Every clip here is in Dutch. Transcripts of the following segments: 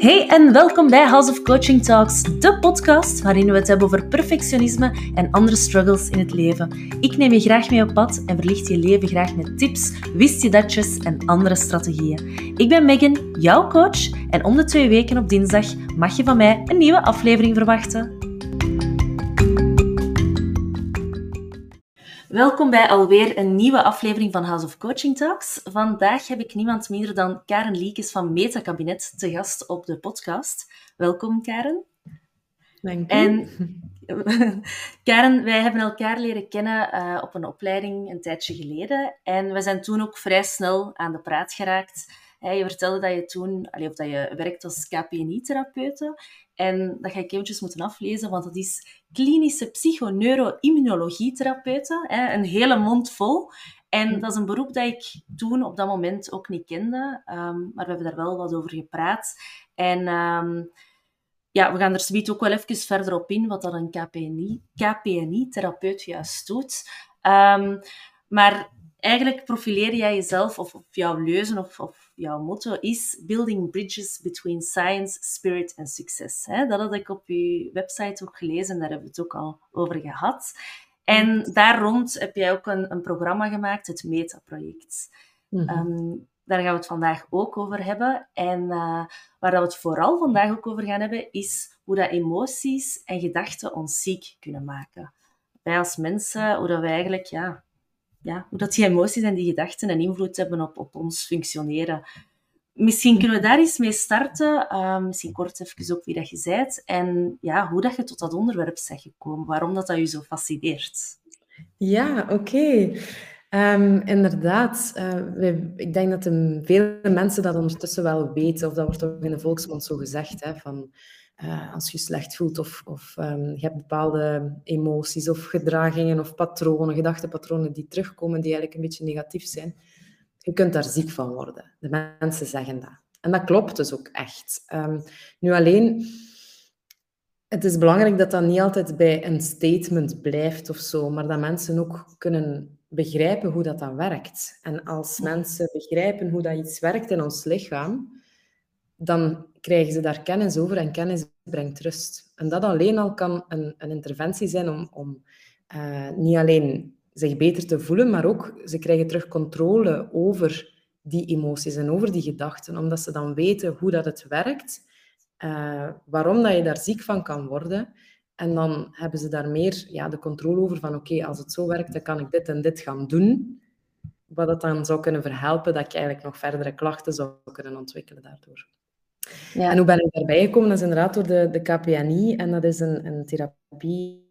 Hey en welkom bij House of Coaching Talks, de podcast waarin we het hebben over perfectionisme en andere struggles in het leven. Ik neem je graag mee op pad en verlicht je leven graag met tips, wist je datjes en andere strategieën. Ik ben Megan, jouw coach, en om de twee weken op dinsdag mag je van mij een nieuwe aflevering verwachten. Welkom bij alweer een nieuwe aflevering van House of Coaching Talks. Vandaag heb ik niemand minder dan Karen Liekes van Metakabinet te gast op de podcast. Welkom, Karen. Dank je. En Karen, wij hebben elkaar leren kennen uh, op een opleiding een tijdje geleden. En we zijn toen ook vrij snel aan de praat geraakt. Je vertelde dat je toen, of dat je werkt als KPNI-therapeute. En dat ga ik eventjes moeten aflezen, want dat is klinische psychoneuroimmunologie-therapeute. Een hele mond vol. En dat is een beroep dat ik toen op dat moment ook niet kende. Um, maar we hebben daar wel wat over gepraat. En um, ja, we gaan er zoiets ook wel even verder op in, wat dat een KPNI-therapeut KPNI juist doet. Um, maar eigenlijk profileer jij jezelf, of, of jouw leuzen of, of, jouw motto is Building Bridges Between Science, Spirit en Success. Dat had ik op je website ook gelezen, daar hebben we het ook al over gehad. En daar rond heb jij ook een, een programma gemaakt, het Meta-project. Mm -hmm. daar gaan we het vandaag ook over hebben. En uh, waar we het vooral vandaag ook over gaan hebben, is hoe dat emoties en gedachten ons ziek kunnen maken. Wij als mensen, hoe dat wij eigenlijk ja, ja, hoe dat die emoties en die gedachten een invloed hebben op, op ons functioneren. Misschien kunnen we daar eens mee starten. Uh, misschien kort even ook wie dat je bent en ja, hoe dat je tot dat onderwerp bent gekomen. Waarom dat, dat je zo fascineert. Ja, oké. Um, inderdaad, uh, ik denk dat de vele mensen dat ondertussen wel weten, of dat wordt ook in de volksmond zo gezegd, hè, van uh, als je slecht voelt of, of um, je hebt bepaalde emoties of gedragingen of patronen, gedachtepatronen die terugkomen, die eigenlijk een beetje negatief zijn, je kunt daar ziek van worden. De mensen zeggen dat. En dat klopt dus ook echt. Um, nu alleen, het is belangrijk dat dat niet altijd bij een statement blijft of zo, maar dat mensen ook kunnen begrijpen hoe dat dan werkt. En als mensen begrijpen hoe dat iets werkt in ons lichaam, dan krijgen ze daar kennis over en kennis brengt rust. En dat alleen al kan een, een interventie zijn om, om uh, niet alleen zich beter te voelen, maar ook ze krijgen terug controle over die emoties en over die gedachten, omdat ze dan weten hoe dat het werkt, uh, waarom dat je daar ziek van kan worden. En dan hebben ze daar meer ja, de controle over van oké, als het zo werkt, dan kan ik dit en dit gaan doen. Wat dat dan zou kunnen verhelpen dat je eigenlijk nog verdere klachten zou kunnen ontwikkelen daardoor. Ja. En hoe ben ik daarbij gekomen? Dat is inderdaad door de, de KPNI. En dat is een, een therapie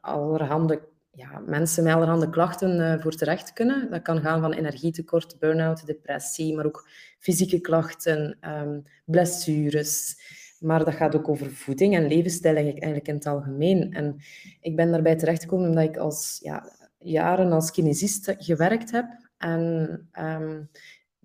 allerhande ja, mensen met allerhande klachten uh, voor terecht kunnen. Dat kan gaan van energietekort, burn-out, depressie, maar ook fysieke klachten, um, blessures. Maar dat gaat ook over voeding en levensstijl eigenlijk in het algemeen. En ik ben daarbij terechtgekomen omdat ik als, ja, jaren als kinesist gewerkt heb. En um,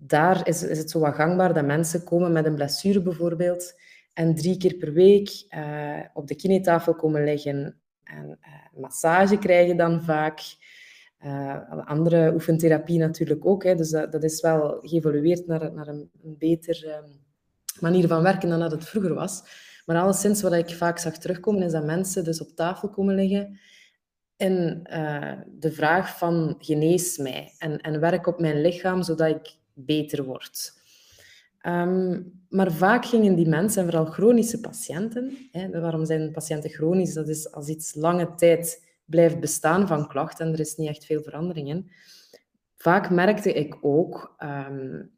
daar is, is het zo wat gangbaar dat mensen komen met een blessure bijvoorbeeld en drie keer per week uh, op de kinetafel komen liggen en uh, massage krijgen dan vaak. Uh, andere oefentherapie natuurlijk ook. Hè. Dus dat, is wel geëvolueerd naar, naar een, een beter um, manier van werken dan dat het vroeger was. Maar alleszins wat ik vaak zag terugkomen, is dat mensen dus op tafel komen liggen en de vraag van genees mij en, en werk op mijn lichaam, zodat ik beter wordt. Um, maar vaak gingen die mensen, en vooral chronische patiënten, hè, waarom zijn patiënten chronisch? Dat is als iets lange tijd blijft bestaan van klachten en er is niet echt veel verandering in. Vaak merkte ik ook um,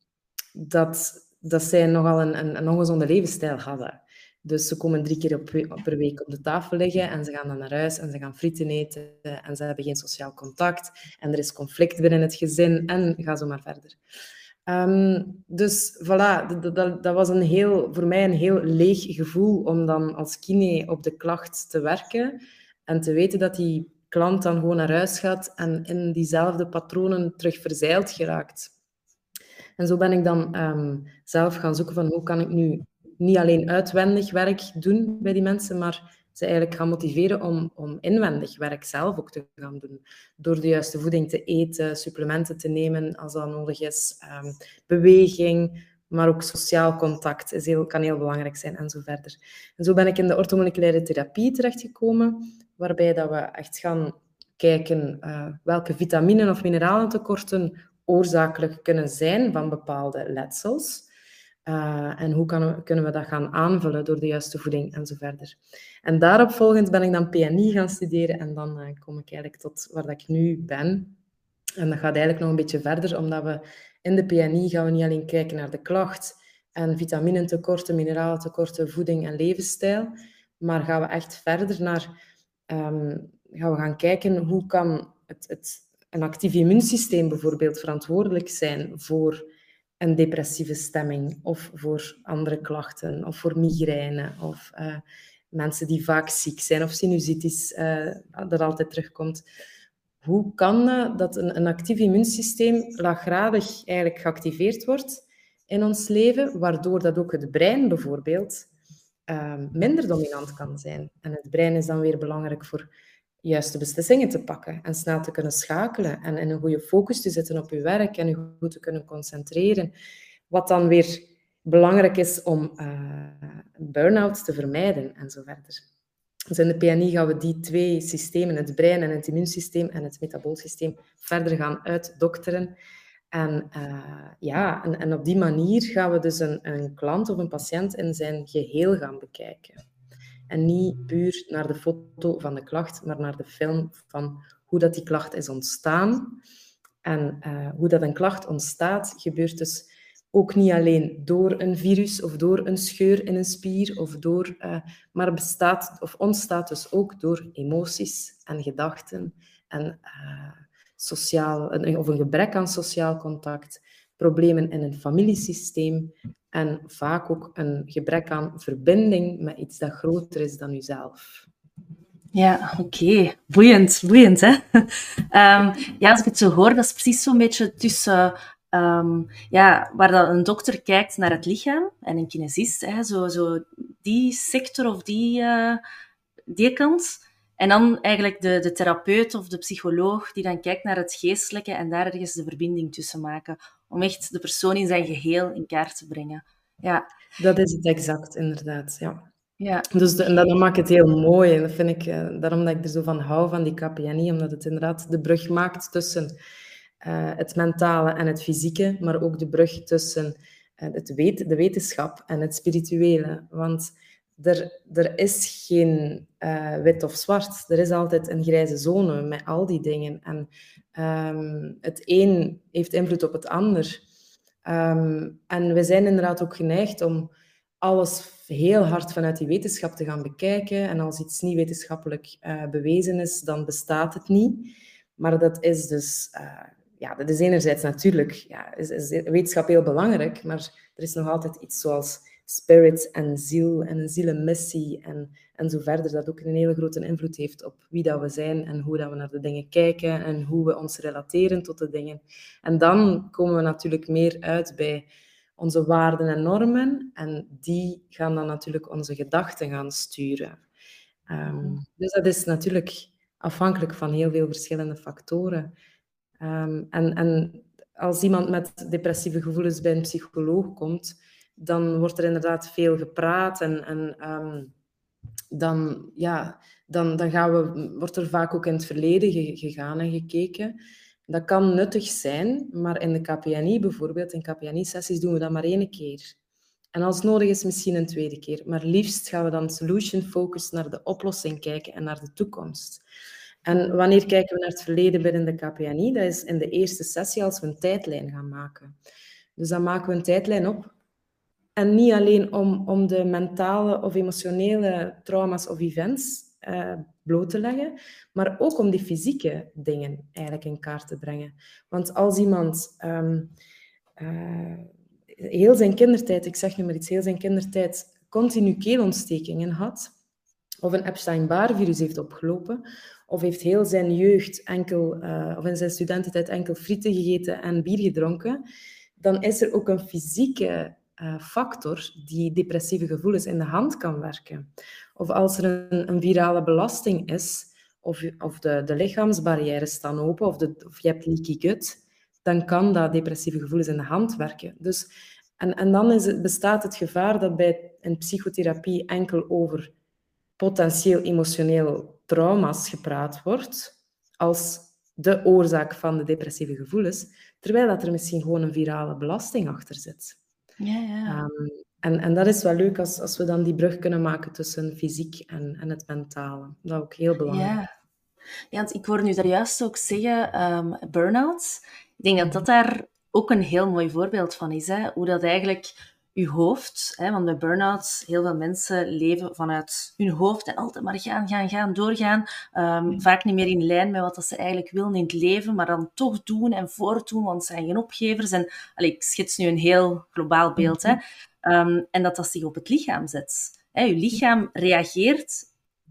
dat, dat zij nogal een, een, een ongezonde levensstijl hadden. Dus ze komen drie keer op, per week op de tafel liggen en ze gaan dan naar huis en ze gaan frieten eten en ze hebben geen sociaal contact en er is conflict binnen het gezin en ga zo maar verder. Um, dus voilà, dat, was een heel, voor mij een heel leeg gevoel om dan als kine op de klacht te werken en te weten dat die klant dan gewoon naar huis gaat en in diezelfde patronen terug verzeild geraakt. En zo ben ik dan um, zelf gaan zoeken van hoe kan ik nu niet alleen uitwendig werk doen bij die mensen, maar ze eigenlijk gaan motiveren om, om inwendig werk zelf ook te gaan doen. Door de juiste voeding te eten, supplementen te nemen als dat nodig is, um, beweging, maar ook sociaal contact is heel, kan heel belangrijk zijn en zo verder. En zo ben ik in de orthomoleculaire therapie terechtgekomen, waarbij dat we echt gaan kijken uh, welke vitaminen of mineralentekorten oorzakelijk kunnen zijn van bepaalde letsels. Uh, en hoe kunnen we dat gaan aanvullen door de juiste voeding en zo verder. En daarop volgend ben ik dan PNI gaan studeren en dan uh, kom ik eigenlijk tot waar dat ik nu ben. En dat gaat eigenlijk nog een beetje verder, omdat we in de PNI gaan we niet alleen kijken naar de klacht en vitaminentekorten, mineralentekorten, voeding en levensstijl, maar gaan we echt verder naar, um, gaan we gaan kijken hoe kan het, het, een actief immuunsysteem bijvoorbeeld verantwoordelijk zijn voor een depressieve stemming of voor andere klachten of voor migraine of uh, mensen die vaak ziek zijn of sinusitis uh, dat altijd terugkomt. Hoe kan uh, dat een, een actief immuunsysteem laaggradig eigenlijk geactiveerd wordt in ons leven, waardoor dat ook het brein bijvoorbeeld minder dominant kan zijn. En het brein is dan weer belangrijk voor juiste beslissingen te pakken en snel te kunnen schakelen en in een goede focus te zitten op je werk en je goed te kunnen concentreren. Wat dan weer belangrijk is om uh, burn-out te vermijden en zo verder. Dus in de PNI gaan we die twee systemen, het brein en het immuunsysteem en het metaboolsysteem, verder gaan uitdokteren. En, uh, ja, en, en, op die manier gaan we dus een, een klant of een patiënt in zijn geheel gaan bekijken. En niet puur naar de foto van de klacht, maar naar de film van hoe dat die klacht is ontstaan. En uh, hoe dat een klacht ontstaat, gebeurt dus ook niet alleen door een virus of door een scheur in een spier, of door, uh, maar bestaat of ontstaat dus ook door emoties en gedachten en uh, sociaal, of een gebrek aan sociaal contact, problemen in een familiesysteem en vaak ook een gebrek aan verbinding met iets dat groter is dan jezelf. Ja, oké. Boeiend, boeiend, hè? um, ja, als ik het zo hoor, dat is precies zo'n beetje tussen... Um, ja, waar dat een dokter kijkt naar het lichaam en een kinesist, hè, zo, zo die sector of die, uh, die kant. En dan eigenlijk de, de therapeut of de psycholoog die dan kijkt naar het geestelijke en daar ergens de verbinding tussen maken om echt de persoon in zijn geheel in kaart te brengen. Ja. Dat is het exact, inderdaad. Ja. Ja. Dus de, en dat, maakt het heel mooi. En dat vind ik, uh, daarom dat ik er zo van hou, van die KPNI, omdat het inderdaad de brug maakt tussen uh, het mentale en het fysieke, maar ook de brug tussen uh, het weet, de wetenschap en het spirituele. Want er, er is geen wit of zwart. Er is altijd een grijze zone met al die dingen. En Um, het een heeft invloed op het ander. Um, en we zijn inderdaad ook geneigd om alles heel hard vanuit die wetenschap te gaan bekijken. En als iets niet wetenschappelijk uh, bewezen is, dan bestaat het niet. Maar dat is dus, uh, ja, dat is enerzijds natuurlijk, ja, is wetenschap heel belangrijk, maar er is nog altijd iets zoals spirit en ziel en een zielenmissie en, en zo verder, dat ook een hele grote invloed heeft op wie dat we zijn en hoe dat we naar de dingen kijken en hoe we ons relateren tot de dingen. En dan komen we natuurlijk meer uit bij onze waarden en normen en die gaan dan natuurlijk onze gedachten gaan sturen. Um, dus dat is natuurlijk afhankelijk van heel veel verschillende factoren. Um, en, en als iemand met depressieve gevoelens bij een psycholoog komt, dan wordt er inderdaad veel gepraat en, en ehm, dan, ja, dan, dan gaan we, wordt er vaak ook in het verleden gegaan en gekeken. Dat kan nuttig zijn, maar in de KPNI bijvoorbeeld, in KPNI-sessies doen we dat maar één keer. En als nodig is, misschien een tweede keer. Maar liefst gaan we dan solution-focused naar de oplossing kijken en naar de toekomst. En wanneer kijken we naar het verleden binnen de KPNI? Dat is in de eerste sessie als we een tijdlijn gaan maken. Dus dan maken we een tijdlijn op en niet alleen om, om de mentale of emotionele trauma's of events uh, bloot te leggen, maar ook om die fysieke dingen eigenlijk in kaart te brengen. Want als iemand um, uh, heel zijn kindertijd, ik zeg nu maar iets, heel zijn kindertijd continu keelontstekingen had, of een Epstein-Barr-virus heeft opgelopen, of heeft heel zijn jeugd enkel, uh, of in zijn studententijd enkel frieten gegeten en bier gedronken, dan is er ook een fysieke uh, factor die depressieve gevoelens in de hand kan werken. Of als er een, een virale belasting is, of, of de, de lichaamsbarrières staan open, of, de, of je hebt leaky gut, dan kan dat depressieve gevoelens in de hand werken. Dus En, en dan is het, bestaat het gevaar dat bij een psychotherapie enkel over potentieel emotioneel trauma's gepraat wordt als de oorzaak van de depressieve gevoelens, terwijl dat er misschien gewoon een virale belasting achter zit. Ja, ja. Ehm, en, en dat is wel leuk als, als we dan die brug kunnen maken tussen fysiek en, en het mentale. Dat is ook heel belangrijk. Ja. ja, want ik hoorde nu daar juist ook zeggen, um, burn-out. Ik denk dat dat daar ook een heel mooi voorbeeld van is. Hè? Hoe dat eigenlijk je hoofd, hè, want bij burn-outs, heel veel mensen leven vanuit hun hoofd en altijd maar gaan, gaan, gaan, doorgaan. Um, vaak niet meer in lijn met wat ze eigenlijk willen in het leven, maar dan toch doen en voortdoen, want ze zijn geen opgevers. En allee, ik schets nu een heel globaal beeld. Hè. Um, en dat dat zich op het lichaam zet. Hè, je lichaam reageert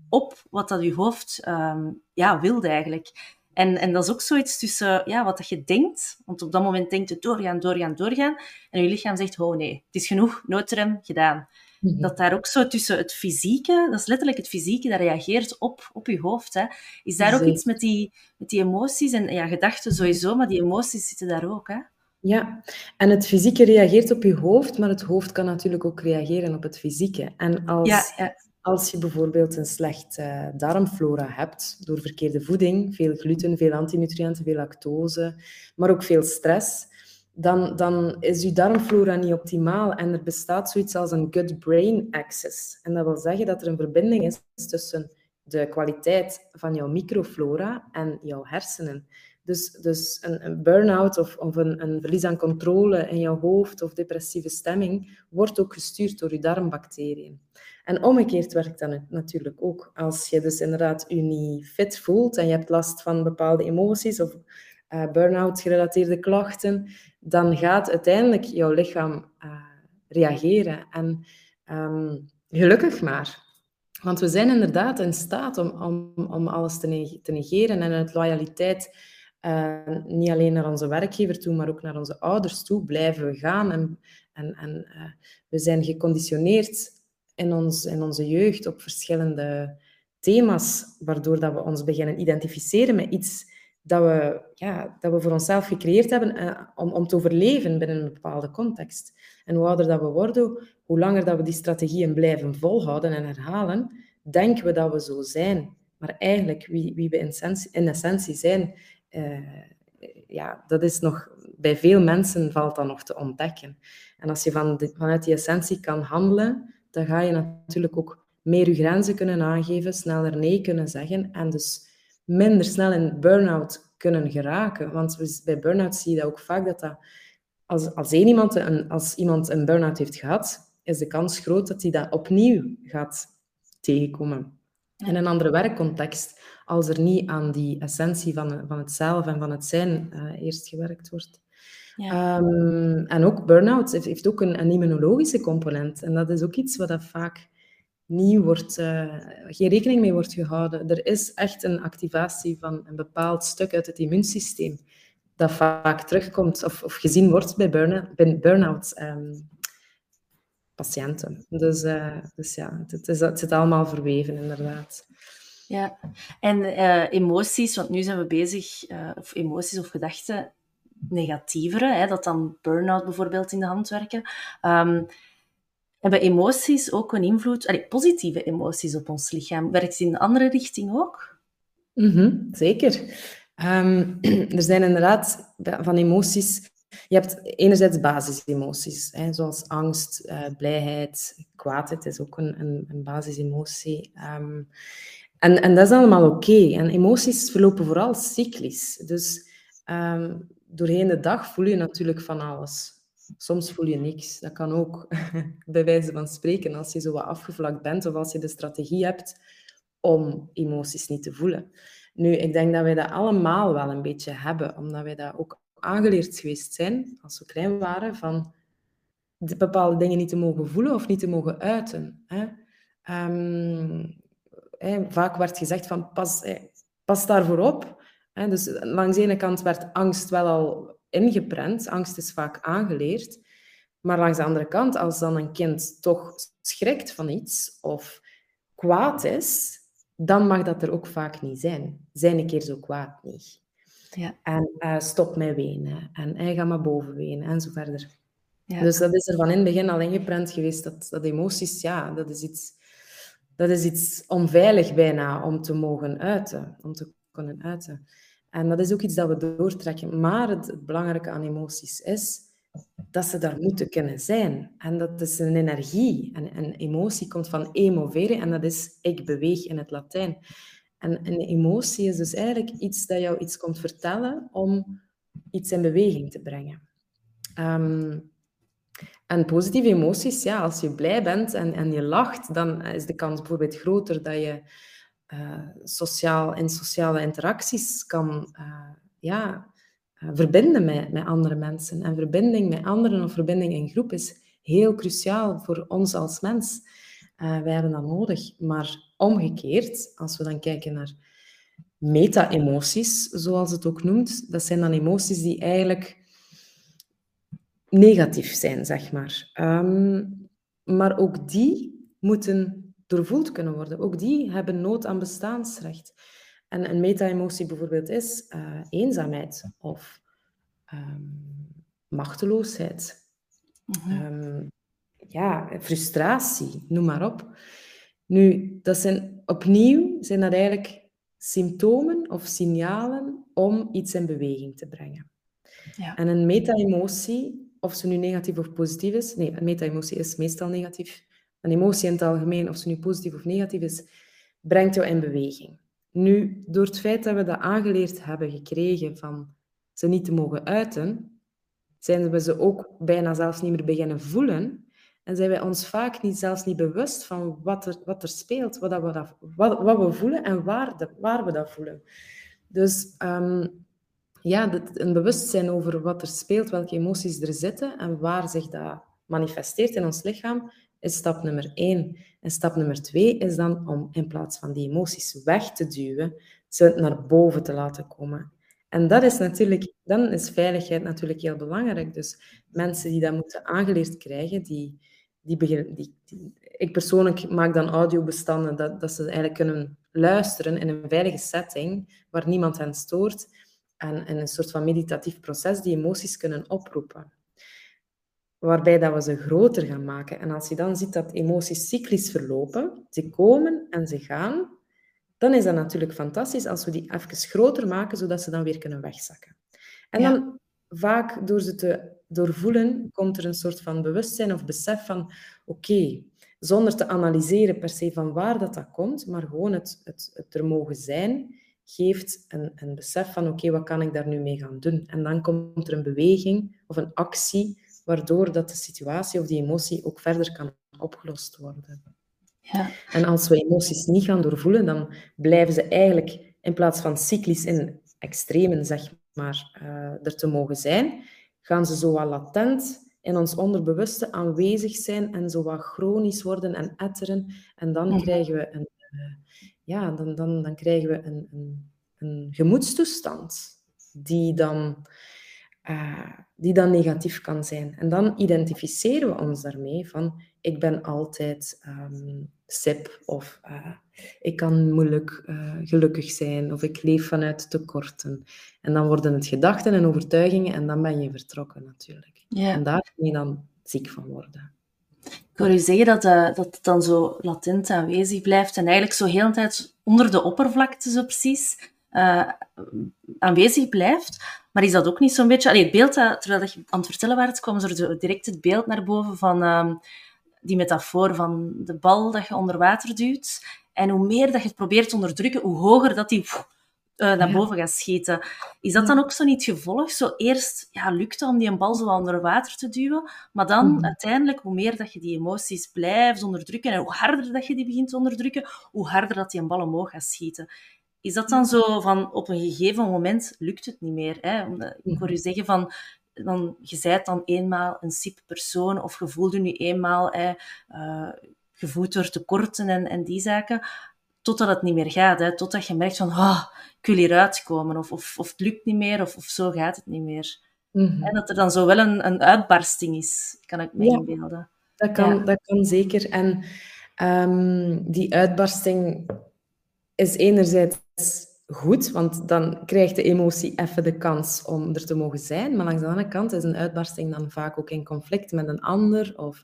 op wat dat je hoofd um, ja, wilde eigenlijk. En, en dat is ook zoiets tussen ja, wat dat je denkt, want op dat moment denkt je doorgaan, doorgaan, doorgaan, en je lichaam zegt, oh nee, het is genoeg, noodrem, gedaan. Mhm. Dat daar ook zo tussen het fysieke, dat is letterlijk het fysieke, dat reageert op, op je hoofd. Hè. Is daar ook iets met die, met die emoties en ja, gedachten sowieso, maar die emoties zitten daar ook. Hè? Ja, en het fysieke reageert op je hoofd, maar het hoofd kan natuurlijk ook reageren op het fysieke. En als, ja, ja. Als je bijvoorbeeld een slecht uh, darmflora hebt, door verkeerde voeding, veel gluten, veel antinutriënten, veel lactose, maar ook veel stress, dan, dan is je darmflora niet optimaal en er bestaat zoiets als een gut-brain axis. En dat wil zeggen dat er een verbinding is tussen de kwaliteit van jouw microflora en jouw hersenen. Dus, dus een, een burn-out of, of een, een, verlies aan controle in jouw hoofd of depressieve stemming wordt ook gestuurd door je darmbacteriën. En omgekeerd werkt dat natuurlijk ook. Als je dus inderdaad je niet fit voelt en je hebt last van bepaalde emoties of uh, burn-out gerelateerde klachten, dan gaat uiteindelijk jouw lichaam uh, reageren. En um, gelukkig maar. Want we zijn inderdaad in staat om, om, om alles te, negeren en uit loyaliteit uh, niet alleen naar onze werkgever toe, maar ook naar onze ouders toe blijven we gaan. En, en, en we zijn geconditioneerd in, ons, in onze jeugd op verschillende thema's, waardoor dat we ons beginnen identificeren met iets dat we, ja, dat we voor onszelf gecreëerd hebben uh, om, om te overleven binnen een bepaalde context. En hoe ouder dat we worden, hoe langer dat we die strategieën blijven volhouden en herhalen, denken we dat we zo zijn. Maar eigenlijk, wie, wie we in essentie, in essentie zijn, uh, ja, dat is nog, bij veel mensen valt dat nog te ontdekken. En als je van vanuit die essentie kan handelen, dan ga je natuurlijk ook meer je grenzen kunnen aangeven, sneller nee kunnen zeggen en dus minder snel in burn-out kunnen geraken. Want bij burn-out zie je dat ook vaak dat dat... Als, als, iemand een, als iemand een burn-out heeft gehad, is de kans groot dat hij dat opnieuw gaat tegenkomen. In een andere werkcontext, als er niet aan die essentie van, van het zelf en van het zijn uh, eerst gewerkt wordt. Ja. Um, en ook burn-out heeft, ook een, een, immunologische component. En dat is ook iets wat dat vaak niet wordt, uh, geen rekening mee wordt gehouden. Er is echt een activatie van een bepaald stuk uit het immuunsysteem dat vaak terugkomt of, of gezien wordt bij burn-out burn um, patiënten. Dus, uh, dus ja, het, is, het zit allemaal verweven, inderdaad. Ja, en uh, emoties, want nu zijn we bezig, uh, of emoties of gedachten, negatievere, hè, dat dan burn-out bijvoorbeeld in de hand werken. Um, hebben emoties ook een invloed, allee, positieve emoties op ons lichaam? Werkt in een andere richting ook? -hmm, zeker. Um, er zijn inderdaad van emoties je hebt enerzijds basisemoties, hè, zoals angst, uh, blijheid, kwaadheid is ook een, een, basisemotie. Um, en, en dat is allemaal oké. En emoties verlopen vooral cyclisch. Dus doorheen de dag voel je natuurlijk van alles. Soms voel je niks. Dat kan ook, bij wijze van spreken, als je zo wat afgevlakt bent of als je de strategie hebt om emoties niet te voelen. Nu, ik denk dat wij dat allemaal wel een beetje hebben, omdat wij dat ook aangeleerd geweest zijn, als we klein waren, van bepaalde dingen niet te mogen voelen of niet te mogen uiten. Hè. Hè, vaak werd gezegd van pas, pas daarvoor op. Dus langs de ene kant werd angst wel al ingeprent. Angst is vaak aangeleerd. Maar langs de andere kant, als dan een kind toch schrikt van iets of kwaad is, dan mag dat er ook vaak niet zijn. Zijn een keer zo kwaad niet. Ja. En uh, stop met wenen. En hij gaat maar boven wenen en zo verder. Dus dat is er van in het begin al ingeprent geweest, dat, dat emoties, ja, dat is iets, dat is iets onveilig bijna om te mogen uiten, om te kunnen uiten. En dat is ook iets dat we doortrekken. Maar het, belangrijke aan emoties is dat ze daar moeten kunnen zijn. En dat is een energie. En emotie komt van emovere en dat is ik beweeg in het Latijn. En een emotie is dus eigenlijk iets dat jou iets komt vertellen om iets in beweging te brengen. Ehm, en positieve emoties, ja, als je blij bent en, en je lacht, dan is de kans bijvoorbeeld groter dat je sociaal, in sociale interacties kan uh, ja, uh, verbinden met, met andere mensen. En verbinding met anderen of verbinding in groep is heel cruciaal voor ons als mens. wij hebben dat nodig. Maar omgekeerd, als we dan kijken naar meta-emoties, zoals het ook noemt, dat zijn dan emoties die eigenlijk negatief zijn, zeg maar. Um, maar ook die moeten doorvoeld kunnen worden. Ook die hebben nood aan bestaansrecht. En een meta-emotie bijvoorbeeld is uh, eenzaamheid of um, machteloosheid. Mm um, ja, frustratie, noem maar op. Nu, dat zijn opnieuw zijn dat eigenlijk symptomen of signalen om iets in beweging te brengen. Ja. En een meta-emotie, of ze nu negatief of positief is, nee, een meta-emotie is meestal negatief. Een emotie in het algemeen, of ze nu positief of negatief is, brengt jou in beweging. Nu, door het feit dat we dat aangeleerd hebben gekregen van ze niet te mogen uiten, zijn we ze ook bijna zelfs niet meer beginnen voelen en zijn wij ons vaak niet, zelfs niet bewust van wat er, wat er speelt, wat, dat we, dat, wat, wat we voelen en waar, de, waar we dat voelen. Dus um, ja, een bewustzijn over wat er speelt, welke emoties er zitten en waar zich dat manifesteert in ons lichaam, is stap nummer één. En stap nummer twee is dan om in plaats van die emoties weg te duwen, ze naar boven te laten komen. En dat is natuurlijk, dan is veiligheid natuurlijk heel belangrijk. Dus mensen die dat moeten aangeleerd krijgen, die, die beginnen, die, ik persoonlijk maak dan audiobestanden dat, dat ze eigenlijk kunnen luisteren in een veilige setting waar niemand hen stoort en in een soort van meditatief proces die emoties kunnen oproepen. Waarbij dat we ze groter gaan maken. En als je dan ziet dat emoties cyclisch verlopen, ze komen en ze gaan, dan is dat natuurlijk fantastisch als we die even groter maken, zodat ze dan weer kunnen wegzakken. En dan vaak door ze te doorvoelen, komt er een soort van bewustzijn of besef van oké, zonder te analyseren per se van waar dat, dat komt, maar gewoon het, het, het er mogen zijn, geeft een, een besef van oké, wat kan ik daar nu mee gaan doen? En dan komt er een beweging of een actie, waardoor dat de situatie of die emotie ook verder kan opgelost worden. Ja. En als we emoties niet gaan doorvoelen, dan blijven ze eigenlijk in plaats van cyclisch in extremen, zeg maar, uh, er te mogen zijn, gaan ze zo wat latent in ons onderbewuste aanwezig zijn en zo wat chronisch worden en etteren. En dan mhm. krijgen we een, uh, ja, dan, dan, dan krijgen we een, een, een gemoedstoestand die dan, uh, die dan negatief kan zijn. En dan identificeren we ons daarmee van ik ben altijd um, sip of uh, ik kan moeilijk uh, gelukkig zijn of ik leef vanuit tekorten. En dan worden het gedachten en overtuigingen en dan ben je vertrokken natuurlijk. Ja. En daar kun je dan ziek van worden. Ik hoor u zeggen dat, uh, dat het dan zo latent aanwezig blijft en eigenlijk zo heel de tijd onder de oppervlakte zo precies aanwezig blijft. Maar is dat ook niet zo'n beetje... Allee, het beeld, dat, terwijl je aan het vertellen waart, kwam er direct het beeld naar boven van ehm, die metafoor van de bal dat je onder water duwt. En hoe meer dat je het probeert te onderdrukken, hoe hoger dat die uh, naar boven gaat schieten. Is dat dan ook zo niet het gevolg? Zo eerst ja, lukt het om die een bal zo onder water te duwen, maar dan mhm. uiteindelijk, hoe meer dat je die emoties blijft onderdrukken en hoe harder dat je die begint te onderdrukken, hoe harder dat die een bal omhoog gaat schieten. Is dat dan zo van op een gegeven moment lukt het niet meer? Hè? Ik hoor u zeggen van dan, je zijt dan eenmaal een sip persoon of je voelde nu eenmaal hè, uh, gevoed door tekorten en, en die zaken, totdat het niet meer gaat. Hè, totdat je merkt van, oh, ik wil hieruit komen of, of, of het lukt niet meer of, of zo gaat het niet meer. Mhm. En dat er dan zo wel een, een uitbarsting is, kan ik me inbeelden. Dat kan, dat kan zeker. En um, die uitbarsting is enerzijds goed, want dan krijgt de emotie even de kans om er te mogen zijn. Maar langs de andere kant is een uitbarsting dan vaak ook in conflict met een ander of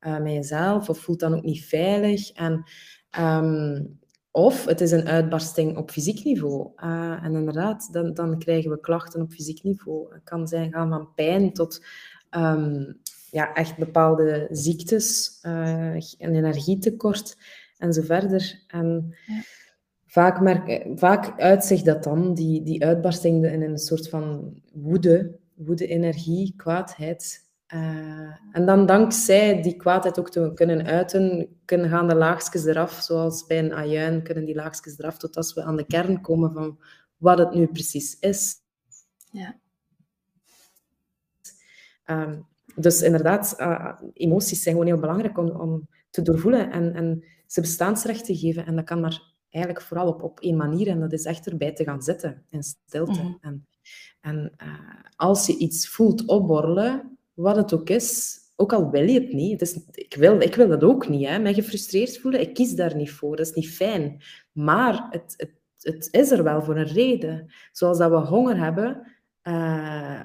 uh, met jezelf, of voelt dan ook niet veilig. En, ehm, of het is een uitbarsting op fysiek niveau. Uh, en inderdaad, dan, dan krijgen we klachten op fysiek niveau. Het kan zijn gaan van pijn tot um, ja, echt bepaalde ziektes, uh, energietekort en zo verder. En. Vaak, merk, vaak uitzicht dat dan, die, die uitbarsting, in een soort van woede, woede-energie, kwaadheid. Uh, en dan dankzij die kwaadheid ook te kunnen uiten, kunnen gaan de laagjes eraf, zoals bij een ajuin, kunnen die laagjes eraf, tot als we aan de kern komen van wat het nu precies is. Ja. Um, dus inderdaad, uh, emoties zijn gewoon heel belangrijk om, om te doorvoelen en, en ze bestaansrecht te geven. En dat kan maar eigenlijk vooral op, op één manier, en dat is echt erbij te gaan zitten in stilte. Mm En, en uh, als je iets voelt opborrelen, wat het ook is, ook al wil je het niet, het is, ik, wil, ik wil dat ook niet, hè, mij gefrustreerd voelen, ik kies daar niet voor, dat is niet fijn. Maar het, het, het is er wel voor een reden. Zoals dat we honger hebben, uh,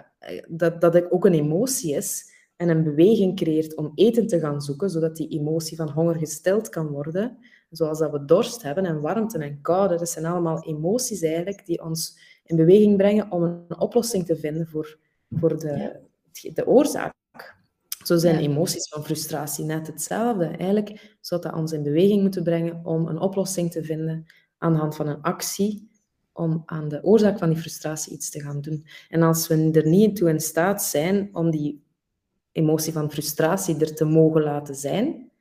dat, dat ook een emotie is, en een beweging creëert om eten te gaan zoeken, zodat die emotie van honger gesteld kan worden. Zoals dat we dorst hebben en warmte en koude. Dat zijn allemaal emoties eigenlijk die ons in beweging brengen om een oplossing te vinden voor, voor de, de oorzaak. Zo zijn emoties van frustratie net hetzelfde. Eigenlijk zou dat ons in beweging moeten brengen om een oplossing te vinden aan de hand van een actie om aan de oorzaak van die frustratie iets te gaan doen. En als we er niet toe in staat zijn om die emotie van frustratie er te mogen laten zijn,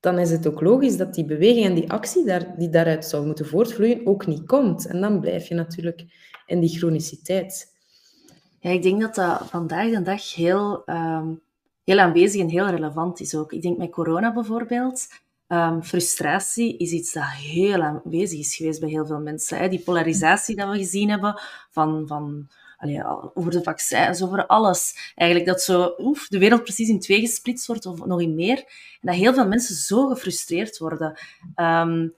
dan is het ook logisch dat die beweging en die actie daar, die daaruit zou moeten voortvloeien ook niet komt. En dan blijf je natuurlijk in die chroniciteit. Ja, ik denk dat dat vandaag de dag heel, um, heel aanwezig en heel relevant is ook. Ik denk met corona bijvoorbeeld, um, frustratie is iets dat heel aanwezig is geweest bij heel veel mensen. Hè? Die polarisatie dat we gezien hebben van... van over de vaccins, over alles. Eigenlijk dat zo oef, de wereld precies in twee gesplitst wordt, of nog in meer. En dat heel veel mensen zo gefrustreerd worden. Um,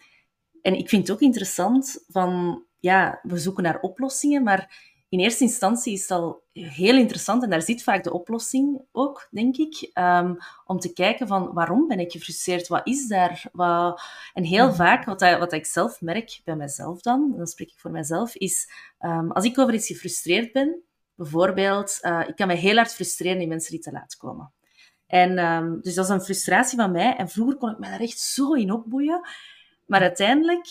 en ik vind het ook interessant van, ja, we zoeken naar oplossingen, maar in eerste instantie is het al heel interessant, en daar zit vaak de oplossing ook, denk ik, um, om te kijken van waarom ben ik gefrustreerd, wat is daar? Wat... En heel mhm. vaak, wat, wat ik zelf merk bij mezelf dan, dan spreek ik voor mezelf, is um, als ik over iets gefrustreerd ben, bijvoorbeeld, uh, ik kan me heel hard frustreren in mensen die te laat komen. En um, dus dat is een frustratie van mij, en vroeger kon ik me daar echt zo in opboeien, maar uiteindelijk,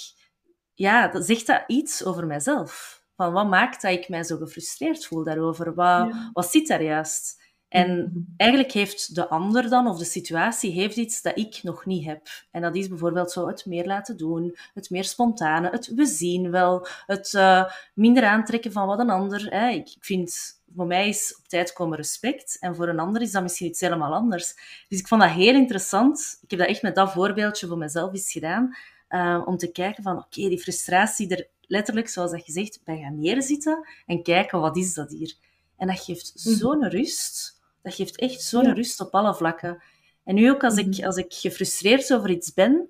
ja, dat zegt dat iets over mijzelf. Van wat maakt dat ik mij zo gefrustreerd voel daarover? Wat, wat zit daar juist? En mhm. eigenlijk heeft de ander dan, of de situatie, heeft iets dat ik nog niet heb. En dat is bijvoorbeeld zo het meer laten doen, het meer spontane, het we zien wel, het uh, minder aantrekken van wat een ander. Hè. Ik, ik vind, voor mij is op tijd komen respect, en voor een ander is dat misschien iets helemaal anders. Dus ik vond dat heel interessant. Ik heb dat echt met dat voorbeeldje voor mezelf eens gedaan, uh, om te kijken van, oké, die frustratie, er letterlijk, zoals dat je zegt, bij gaan neerzitten en kijken, wat is dat hier? En dat geeft mhm. zo'n rust. Dat geeft echt zo'n rust op alle vlakken. En nu ook als, ik, mhm. als ik gefrustreerd over iets ben,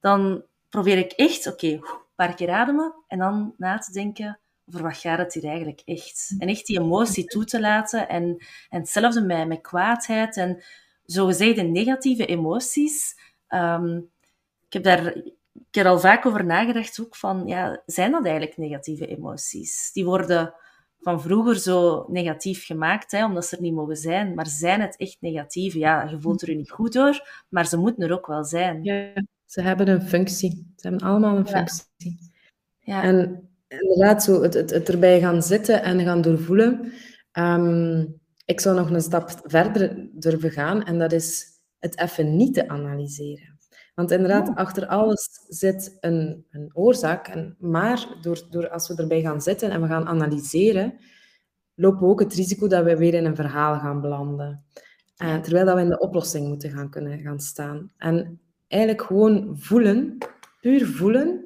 dan probeer ik echt, oké, een paar keer ademen en dan na te denken over wat gaat het hier eigenlijk echt. En echt die emotie toe te laten. En, en hetzelfde met, met kwaadheid en zogezegde negatieve emoties. Um, ik heb daar ik heb er al vaak over nagedacht ook van, ja, zijn dat eigenlijk negatieve emoties? Die worden van vroeger zo negatief gemaakt, hè, omdat ze er niet mogen zijn. Maar zijn het echt negatieve? Ja, je voelt er je niet goed door, maar ze moeten er ook wel zijn. Ja, ze hebben een functie. Ze hebben allemaal een functie. Ja. En inderdaad, zo het, het, het, erbij gaan zitten en gaan doorvoelen. Um, ik zou nog een stap verder durven gaan en dat is het even niet te analyseren. Want inderdaad, achter alles zit een, een oorzaak. En, maar door, door, als we erbij gaan zitten en we gaan analyseren, lopen we ook het risico dat we weer in een verhaal gaan belanden. Uh, terwijl dat we in de oplossing moeten gaan kunnen gaan staan. En eigenlijk gewoon voelen, puur voelen,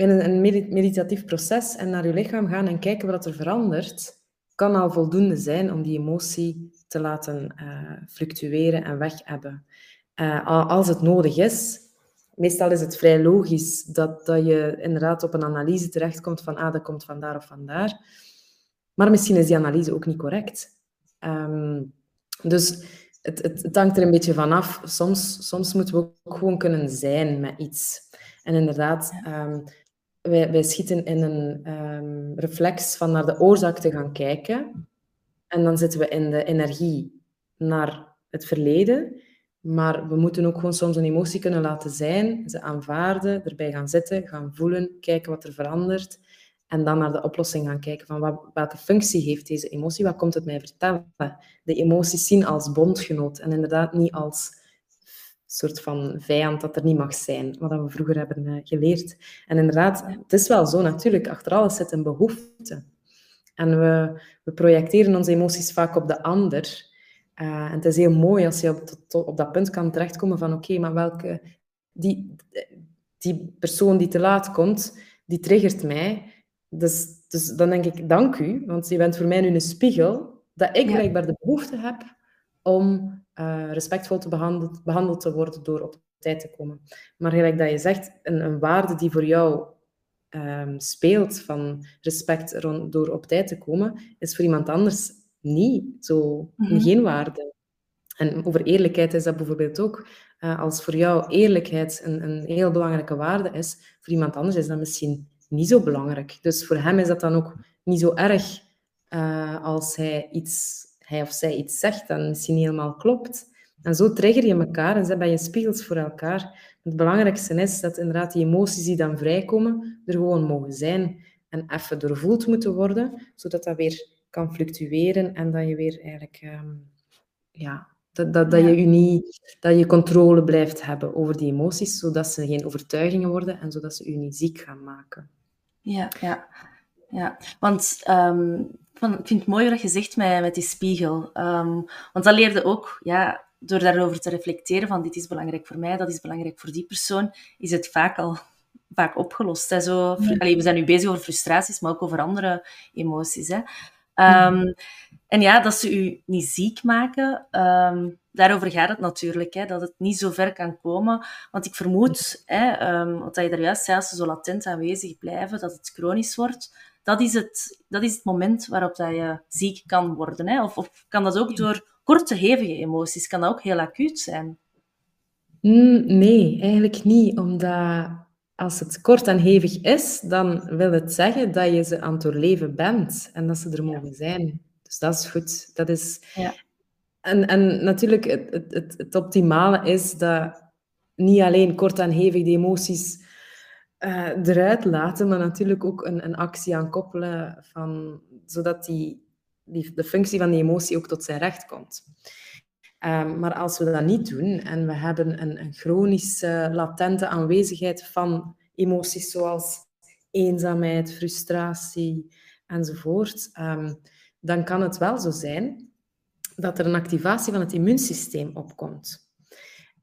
in een, een meditatief proces en naar je lichaam gaan en kijken wat er verandert, kan al voldoende zijn om die emotie te laten uh, fluctueren en weg hebben. Uh, als het nodig is, meestal is het vrij logisch dat, dat je inderdaad op een analyse terechtkomt van ah, dat komt vandaar of vandaar. Maar misschien is die analyse ook niet correct. Ehm, dus het, het, het, hangt er een beetje vanaf. Soms, soms moeten we ook gewoon kunnen zijn met iets. En inderdaad, um, wij, wij schieten in een um, reflex van naar de oorzaak te gaan kijken. En dan zitten we in de energie naar het verleden. Maar we moeten ook gewoon soms een emotie kunnen laten zijn, ze aanvaarden, erbij gaan zitten, gaan voelen, kijken wat er verandert. En dan naar de oplossing gaan kijken van wat, welke functie heeft deze emotie, wat komt het mij vertellen. De emoties zien als bondgenoot en inderdaad niet als soort van vijand dat er niet mag zijn, wat we vroeger hebben eh, geleerd. En inderdaad, het is wel zo natuurlijk, achter alles zit een behoefte. En we, we projecteren onze emoties vaak op de ander. Uh, en het is heel mooi als je op, op dat punt kan terechtkomen van oké, maar welke... Die, die persoon die te laat komt, die triggert mij. Dus, dus dan denk ik, dank u, want je bent voor mij nu een spiegel dat ik blijkbaar de behoefte heb om uh, respectvol te behandeld, behandeld te worden door op tijd te komen. Maar gelijk dat je zegt, een, een waarde die voor jou um, speelt van respect rond, door op tijd te komen, is voor iemand anders niet zo, mm geen waarde. En over eerlijkheid is dat bijvoorbeeld ook. Uh, als voor jou eerlijkheid een, een heel belangrijke waarde is, voor iemand anders is dat misschien niet zo belangrijk. Dus voor hem is dat dan ook niet zo erg uh, als hij, iets, hij of zij iets zegt dat misschien niet helemaal klopt. En zo trigger je elkaar en zijn je spiegels voor elkaar. Het belangrijkste is dat inderdaad die emoties die dan vrijkomen, er gewoon mogen zijn en even doorvoeld moeten worden, zodat dat weer kan fluctueren en dat je weer eigenlijk, um, ja, dat, dat, dat, je je niet, dat je controle blijft hebben over die emoties, zodat ze geen overtuigingen worden en zodat ze je niet ziek gaan maken. Ja, ja. ja. want um, ik vind het mooi wat je zegt met, met die spiegel. Um, want dat leerde ook, ja, door daarover te reflecteren van dit is belangrijk voor mij, dat is belangrijk voor die persoon, is het vaak al vaak opgelost. Hè? Zo, Allee, we zijn nu bezig over frustraties, maar ook over andere emoties. Hè? Um, en ja, dat ze u niet ziek maken, um, daarover gaat het natuurlijk. Hè, dat het niet zo ver kan komen. Want ik vermoed, hè, um, je daar juist zei, als ze zo latent aanwezig blijven, dat het chronisch wordt. Dat is het, dat is het moment waarop dat je ziek kan worden. Hè? Of, of kan dat ook door korte, hevige emoties? Kan dat ook heel acuut zijn? Mm, nee, eigenlijk niet. Omdat als het kort en hevig is, dan wil het zeggen dat je ze aan het doorleven bent en dat ze er mogen zijn. Dus dat is goed. Dat is... Ja. En, en natuurlijk, het, het, het, optimale is dat niet alleen kort en hevig die emoties uh, eruit laten, maar natuurlijk ook een, een actie aan koppelen, van, zodat die, die, de functie van die emotie ook tot zijn recht komt. Um, maar als we dat niet doen en we hebben een, een chronische, latente aanwezigheid van emoties zoals eenzaamheid, frustratie enzovoort, um, dan kan het wel zo zijn dat er een activatie van het immuunsysteem opkomt.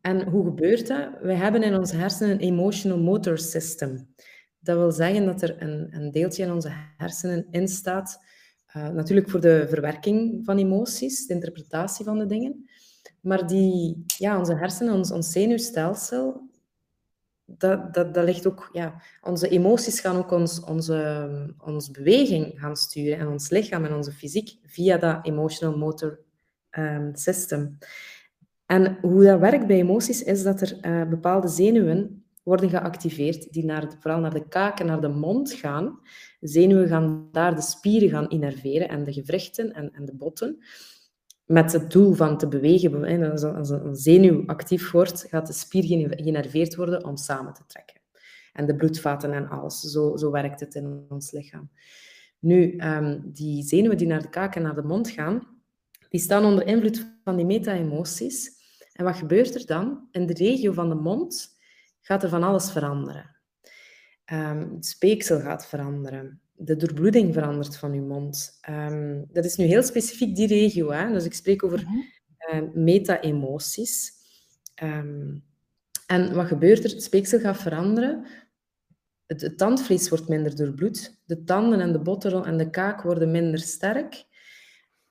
En hoe gebeurt dat? We hebben in onze hersenen een emotional motor system. Dat wil zeggen dat er een, een deeltje in onze hersenen in staat, uh, natuurlijk voor de verwerking van emoties, de interpretatie van de dingen, maar die, ja, onze hersenen, ons, ons zenuwstelsel, dat, dat, dat ligt ook, ja, onze emoties gaan ook ons, onze, onze beweging gaan sturen en ons lichaam en onze fysiek via dat emotional motor um, system. En hoe dat werkt bij emoties is dat er uh, bepaalde zenuwen worden geactiveerd die naar vooral naar de kaak en naar de mond gaan. Zenuwen gaan daar de spieren gaan innerveren en de gewrichten en, en de botten met het doel van te bewegen. Als een zenuw actief wordt, gaat de spier geïnnerveerd worden om samen te trekken. En de bloedvaten en alles. Zo, zo werkt het in ons lichaam. Nu, um, die zenuwen die naar de kaak en naar de mond gaan, die staan onder invloed van die meta-emoties. En wat gebeurt er dan? In de regio van de mond gaat er van alles veranderen. Um, het speeksel gaat veranderen de doorbloeding verandert van je mond. Um, dat is nu heel specifiek die regio. Hè? Dus ik spreek over uh, meta-emoties. Um, en wat gebeurt er? Het speeksel gaat veranderen. Het, het, tandvlees wordt minder doorbloed. De tanden en de botten en de kaak worden minder sterk.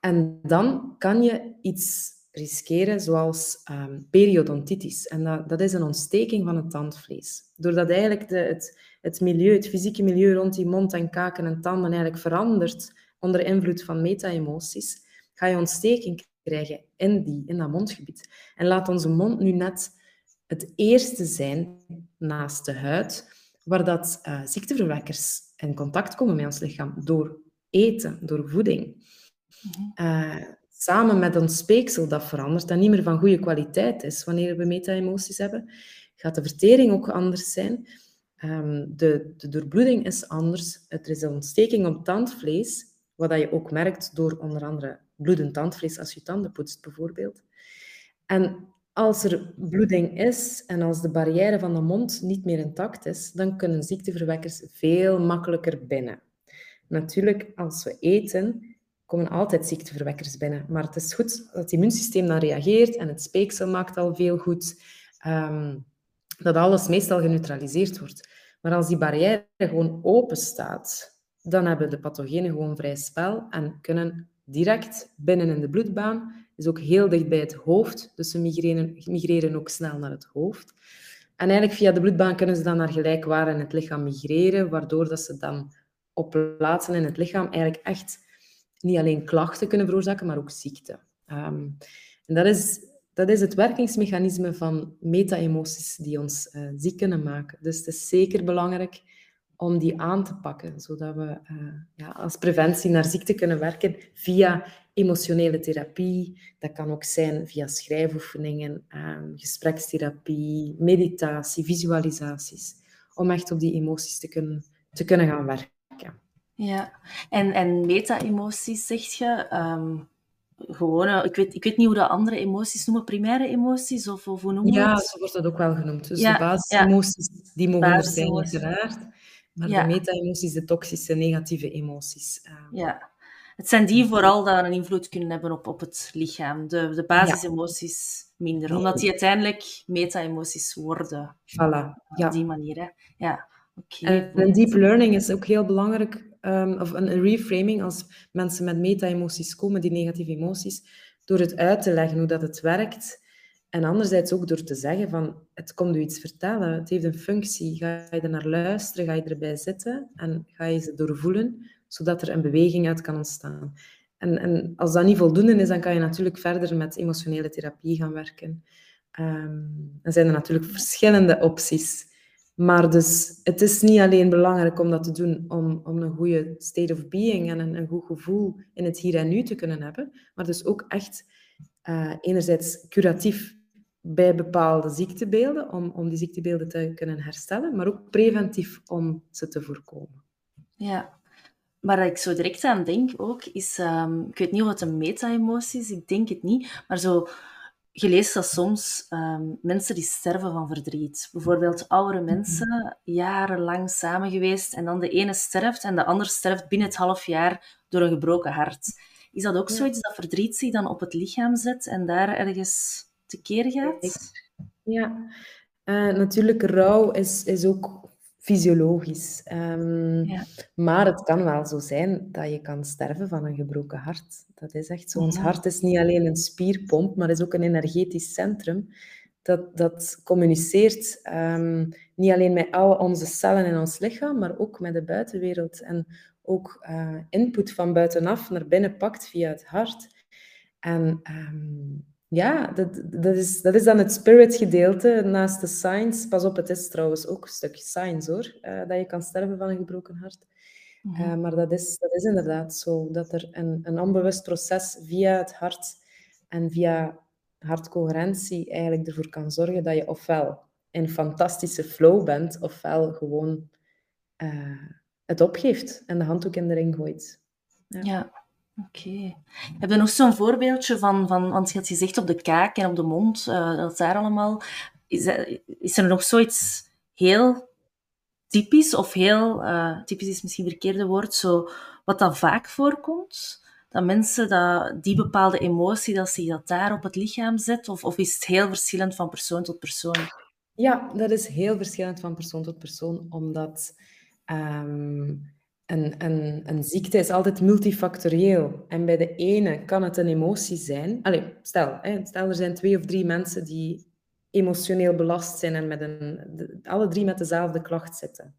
En dan kan je iets riskeren, zoals um, periodontitis. En dat, dat is een ontsteking van het tandvlees. Doordat eigenlijk de, het, het milieu, het fysieke milieu rond die mond en kaken en tanden eigenlijk verandert onder invloed van meta-emoties, ga je ontsteking krijgen in, die, in dat mondgebied. En laat onze mond nu net het eerste zijn naast de huid waar dat uh, ziekteverwekkers in contact komen met ons lichaam door eten, door voeding. Uh, samen met ons speeksel dat verandert en niet meer van goede kwaliteit is wanneer we meta-emoties hebben, gaat de vertering ook anders zijn. Um, de, de doorbloeding is anders. Er is een ontsteking op tandvlees, wat je ook merkt door onder andere bloedend tandvlees als je tanden poetst, bijvoorbeeld. En als er bloeding is en als de barrière van de mond niet meer intact is, dan kunnen ziekteverwekkers veel makkelijker binnen. Natuurlijk, als we eten, komen altijd ziekteverwekkers binnen. Maar het is goed dat het immuunsysteem dan reageert en het speeksel maakt al veel goed, um, dat alles meestal geneutraliseerd wordt. Maar als die barrière gewoon open staat, dan hebben de pathogenen gewoon vrij spel en kunnen direct binnen in de bloedbaan. Is ook heel dicht bij het hoofd, dus ze migreren, migreren ook snel naar het hoofd. En eigenlijk via de bloedbaan kunnen ze dan naar gelijkwaar in het lichaam migreren, waardoor dat ze dan op plaatsen in het lichaam eigenlijk echt niet alleen klachten kunnen veroorzaken, maar ook ziekte. Um, en dat is, dat is het werkingsmechanisme van meta-emoties die ons uh, ziek kunnen maken. Dus het is zeker belangrijk om die aan te pakken, zodat we uh, ja, als preventie naar ziekte kunnen werken via emotionele therapie. Dat kan ook zijn via schrijfoefeningen, um, gesprekstherapie, meditatie, visualisaties, om echt op die emoties te kunnen, te kunnen gaan werken. Ja, en, en meta-emoties zeg je. Um, gewoon, ik weet, ik weet niet hoe de andere emoties noemen, primaire emoties of, of hoe noemen Ja, het? zo wordt dat ook wel genoemd. Dus ja, de basisemoties, ja. die mogen er zijn uiteraard. Maar ja. de meta-emoties, de toxische, negatieve emoties. Um, ja, het zijn die vooral die een invloed kunnen hebben op, op het lichaam. De, de basisemoties minder, omdat die uiteindelijk meta-emoties worden. Voilà, ja. Op die manier, hè. Ja. Okay, en, deep learning is ook heel belangrijk, um, of een, reframing als mensen met meta-emoties komen, die negatieve emoties, door het uit te leggen hoe dat het werkt. En anderzijds ook door te zeggen van, het komt u iets vertellen, het heeft een functie. Ga je er naar luisteren, ga je erbij zitten en ga je ze doorvoelen, zodat er een beweging uit kan ontstaan. En, en als dat niet voldoende is, dan kan je natuurlijk verder met emotionele therapie gaan werken. Um, dan zijn er natuurlijk verschillende opties. Maar dus, het is niet alleen belangrijk om dat te doen om, om een goede state of being en een, een goed gevoel in het hier en nu te kunnen hebben, maar dus ook echt uh, enerzijds curatief bij bepaalde ziektebeelden, om, om die ziektebeelden te kunnen herstellen, maar ook preventief om ze te voorkomen. Ja, waar ik zo direct aan denk ook, is, um, ik weet niet het een meta-emotie is, ik denk het niet, maar zo je leest dat soms um, mensen die sterven van verdriet. Bijvoorbeeld oudere mhm. mensen, jarenlang samen geweest, en dan de ene sterft en de ander sterft binnen het half jaar door een gebroken hart. Is dat ook zoiets dat verdriet zich dan op het lichaam zet en daar ergens tekeer gaat? Ja, uh, natuurlijk, rouw is, is ook fysiologisch. Um, ja. Maar het kan wel zo zijn dat je kan sterven van een gebroken hart. Dat is echt zo. Ons hart is niet alleen een spierpomp, maar is ook een energetisch centrum dat, dat communiceert um, niet alleen met al onze cellen in ons lichaam, maar ook met de buitenwereld. En ook uh, input van buitenaf naar binnen pakt via het hart. En um, ja, dat, dat, is, dat is dan het spirit gedeelte naast de science. Pas op, het is trouwens ook een stukje science hoor, uh, dat je kan sterven van een gebroken hart. Mm -hmm. uh, maar dat is, dat is inderdaad zo, dat er een, een onbewust proces via het hart en via hartcoherentie eigenlijk ervoor kan zorgen dat je ofwel in fantastische flow bent, ofwel gewoon uh, het opgeeft en de handdoek in de ring gooit. ja. ja. Oké. Heb je nog zo'n voorbeeldje van, van, want je had gezegd op de kaak en op de mond, uh, dat daar allemaal, is, is er nog zoiets heel typisch, of heel, uh, typisch is misschien het verkeerde woord, zo, wat dan vaak voorkomt? Dat mensen dat, die bepaalde emotie, dat zich dat daar op het lichaam zet, of, of is het heel verschillend van persoon tot persoon? Ja, dat is heel verschillend van persoon tot persoon, omdat um, een, een, ziekte is altijd multifactorieel. En bij de ene kan het een emotie zijn. Allee, stel, hè, stel er zijn twee of drie mensen die emotioneel belast zijn en met een, alle drie met dezelfde klacht zitten.